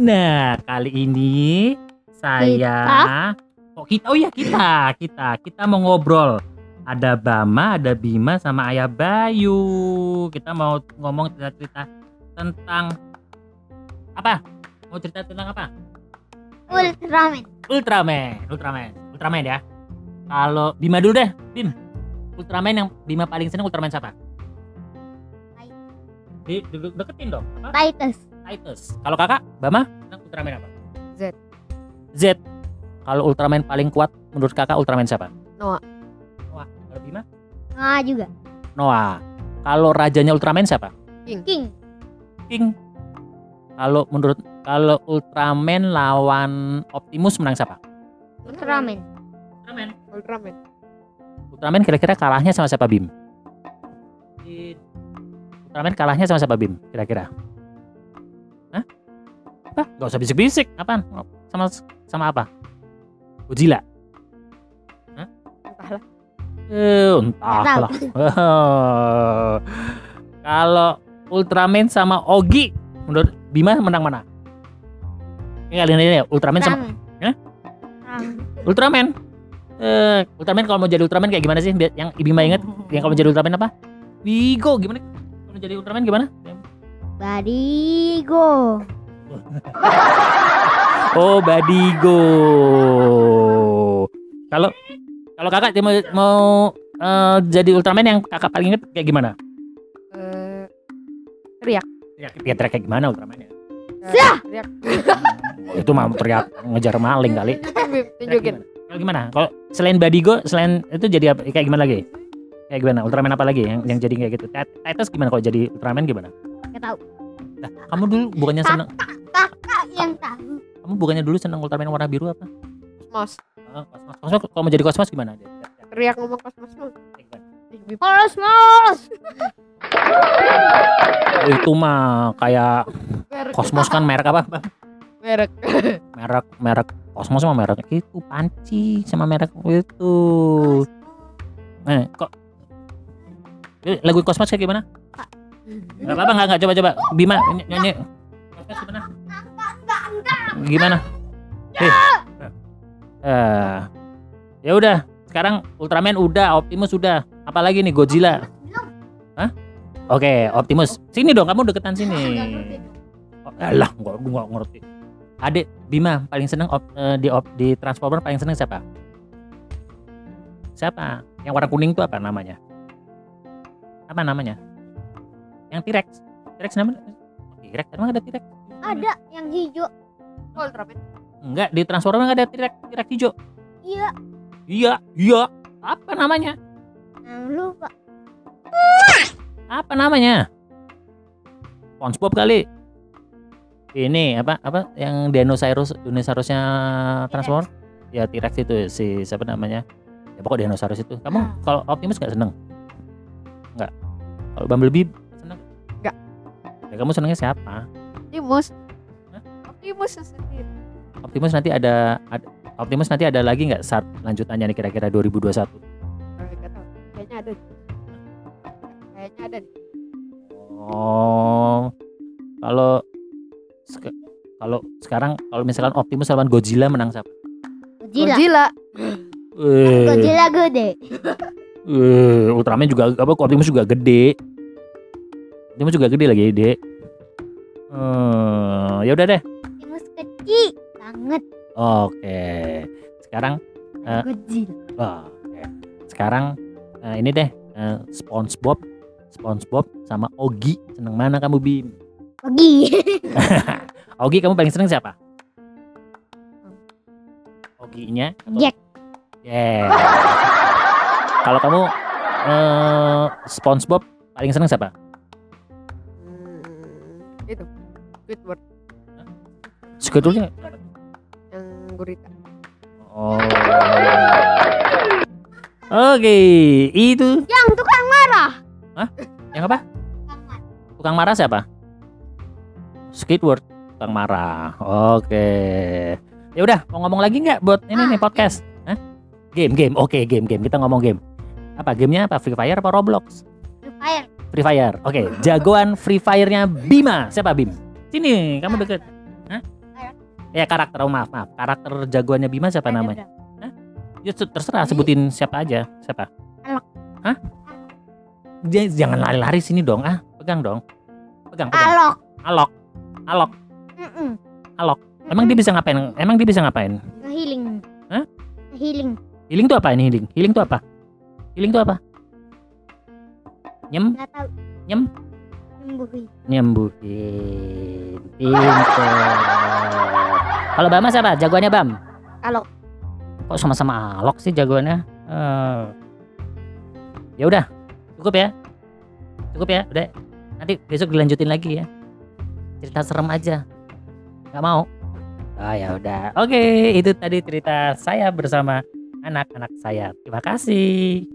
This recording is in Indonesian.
Nah, kali ini saya kok kita oh ya kita, kita, kita mau ngobrol. Ada Bama, ada Bima sama Ayah Bayu. Kita mau ngomong cerita-cerita tentang apa? Mau cerita tentang apa? Ultraman. Ultraman, Ultraman, Ultraman ya. Kalau Bima dulu deh, Bim. Ultraman yang Bima paling seneng Ultraman siapa? Di, de- deketin dong. Titus. Titus. Kalau kakak, Bama, Ultraman apa? Z. Z. Kalau Ultraman paling kuat menurut kakak Ultraman siapa? Noah. Noah. Kalau Bima? Nah juga. Noah. Kalau rajanya Ultraman siapa? King. King. Kalau menurut kalau Ultraman lawan Optimus menang siapa? Ultraman. Ultraman. Ultraman. Ultraman kira-kira kalahnya sama siapa Bim? Ultraman kalahnya sama siapa Bim? Kira-kira? Hah? Apa? Gak usah bisik-bisik. Apaan? Sama sama apa? Godzilla. Entahlah. Eh, entahlah. Kalau Ultraman sama Ogi, menurut Bima menang mana? Ini kalian ini ya, Ultraman sama Ultraman. Hah? Ultraman. Ultraman. Eh, Ultraman kalau mau jadi Ultraman kayak gimana sih? Yang Bima inget, yang kalau mau jadi Ultraman apa? Wigo gimana? Kalau mau jadi Ultraman gimana? Badigo. Oh, Badigo. Kalau kalau kakak mau, mau eh, jadi Ultraman yang kakak paling inget kayak gimana? Eh, Ya, ya teriak kayak gimana Ultraman ya? eh, teriak. Itu mah teriak ngejar maling kali. Teriak Tunjukin. Kalau gimana? Kalau selain Badigo, selain itu jadi apa? Kayak gimana lagi? Kayak gimana? Ultraman apa lagi yang yang jadi kayak gitu? Tit- Titus gimana kalau jadi Ultraman gimana? Gak tahu. Nah, kamu dulu bukannya seneng yang tahu. kamu bukannya dulu seneng Ultraman warna biru apa? Kosmos. Ah, Kosmos. Kosmos kalau mau jadi Kosmos gimana? Teriak ngomong kosmos Bim. Kosmos. Itu mah kayak Merek. Kosmos kan merek apa? Merek. Merek merek Kosmos sama merek itu panci sama merek itu. Eh, kok Eh, lagu Kosmos kayak gimana? Gak apa-apa nggak nggak coba coba Bima ny- nyanyi gimana? Gimana? Eh, eh, ya udah sekarang Ultraman udah Optimus udah apalagi nih Godzilla Belum. Oke Optimus sini dong kamu deketan sini Oh, alah gua ngerti Adik Bima paling seneng op- eh, di op- di Transformer paling seneng siapa? Siapa? Yang warna kuning tuh apa namanya? Apa namanya? Yang T-Rex. T-Rex namanya? T-Rex, emang ada T-Rex? Ada yang hijau. Ultraman. Enggak, di Transformer nggak ada T-Rex, T-Rex hijau. Iya. Iya, iya. Apa namanya? Nah, lupa. Apa namanya? SpongeBob kali. Ini apa apa yang dinosaurus dinosaurusnya Transformer? Ya T-Rex itu si siapa namanya? Ya pokok dinosaurus itu. Kamu Ah. kalau Optimus nggak seneng? Nggak. Kalau Bumblebee seneng? Nggak. Ya kamu senengnya siapa? Optimus. Optimus sendiri. Optimus nanti ada, ada Optimus nanti ada lagi nggak saat lanjutannya nih kira-kira 2021? Eh. Kayaknya ada. Kayaknya ada. nih. Oh, kalau kalau sekarang kalau misalkan Optimus lawan Godzilla menang siapa? Godzilla. Godzilla. Eh, Godzilla gede. eh, Ultraman juga apa? Optimus juga gede. Optimus juga gede lagi, Dek. Eh, ya udah deh. Kecil banget. Oke. Sekarang Eh. Godzilla. wah, oke. Sekarang eh, ini deh eh, SpongeBob, SpongeBob sama Ogi. Seneng mana kamu, Bim? Pergi. Ogi kamu paling seneng siapa? Oginya? atau- Jack. Yeah. Kalau kamu eh SpongeBob paling seneng siapa? Hmm, itu. Squidward Squidwardnya? yang gurita. Oh. Oke, itu Yang tukang marah. yang apa? Tukang marah siapa? Squidward, tukang marah. Oke. Ya udah, mau ngomong lagi nggak buat ini nih podcast? Hah? Game, game. Oke, game, game. Kita ngomong game. Apa gamenya apa? Free Fire apa Roblox? Free Fire. Free Fire. Oke, jagoan Free Fire-nya Bima. Siapa Bim? Sini, kamu deket. Ya karakter, oh, maaf, maaf. Karakter jagoannya Bima siapa Ada namanya? Ya se- terserah sebutin siapa aja. Siapa? Alok. Hah? Jangan lari-lari sini dong. Ah, pegang dong. Pegang, pegang. Alok. Alok. Alok. Mm-mm. Alok. Emang dia bisa ngapain? Emang dia bisa ngapain? Healing. Hah? Healing. Healing tuh apa ini healing? Healing tuh apa? Healing tuh apa? Nyem, Nggak tahu. Nyem. Nyembuhi. nyembuhin. Pinter. Kalau Bama siapa? Jagoannya Bam? Alok. Kok sama-sama Alok sih jagoannya? Eh. Ya udah, cukup ya. Cukup ya, udah. Nanti besok dilanjutin lagi ya. Cerita serem aja. Gak mau? Oh ya udah. Oke, itu tadi cerita saya bersama anak-anak saya. Terima kasih.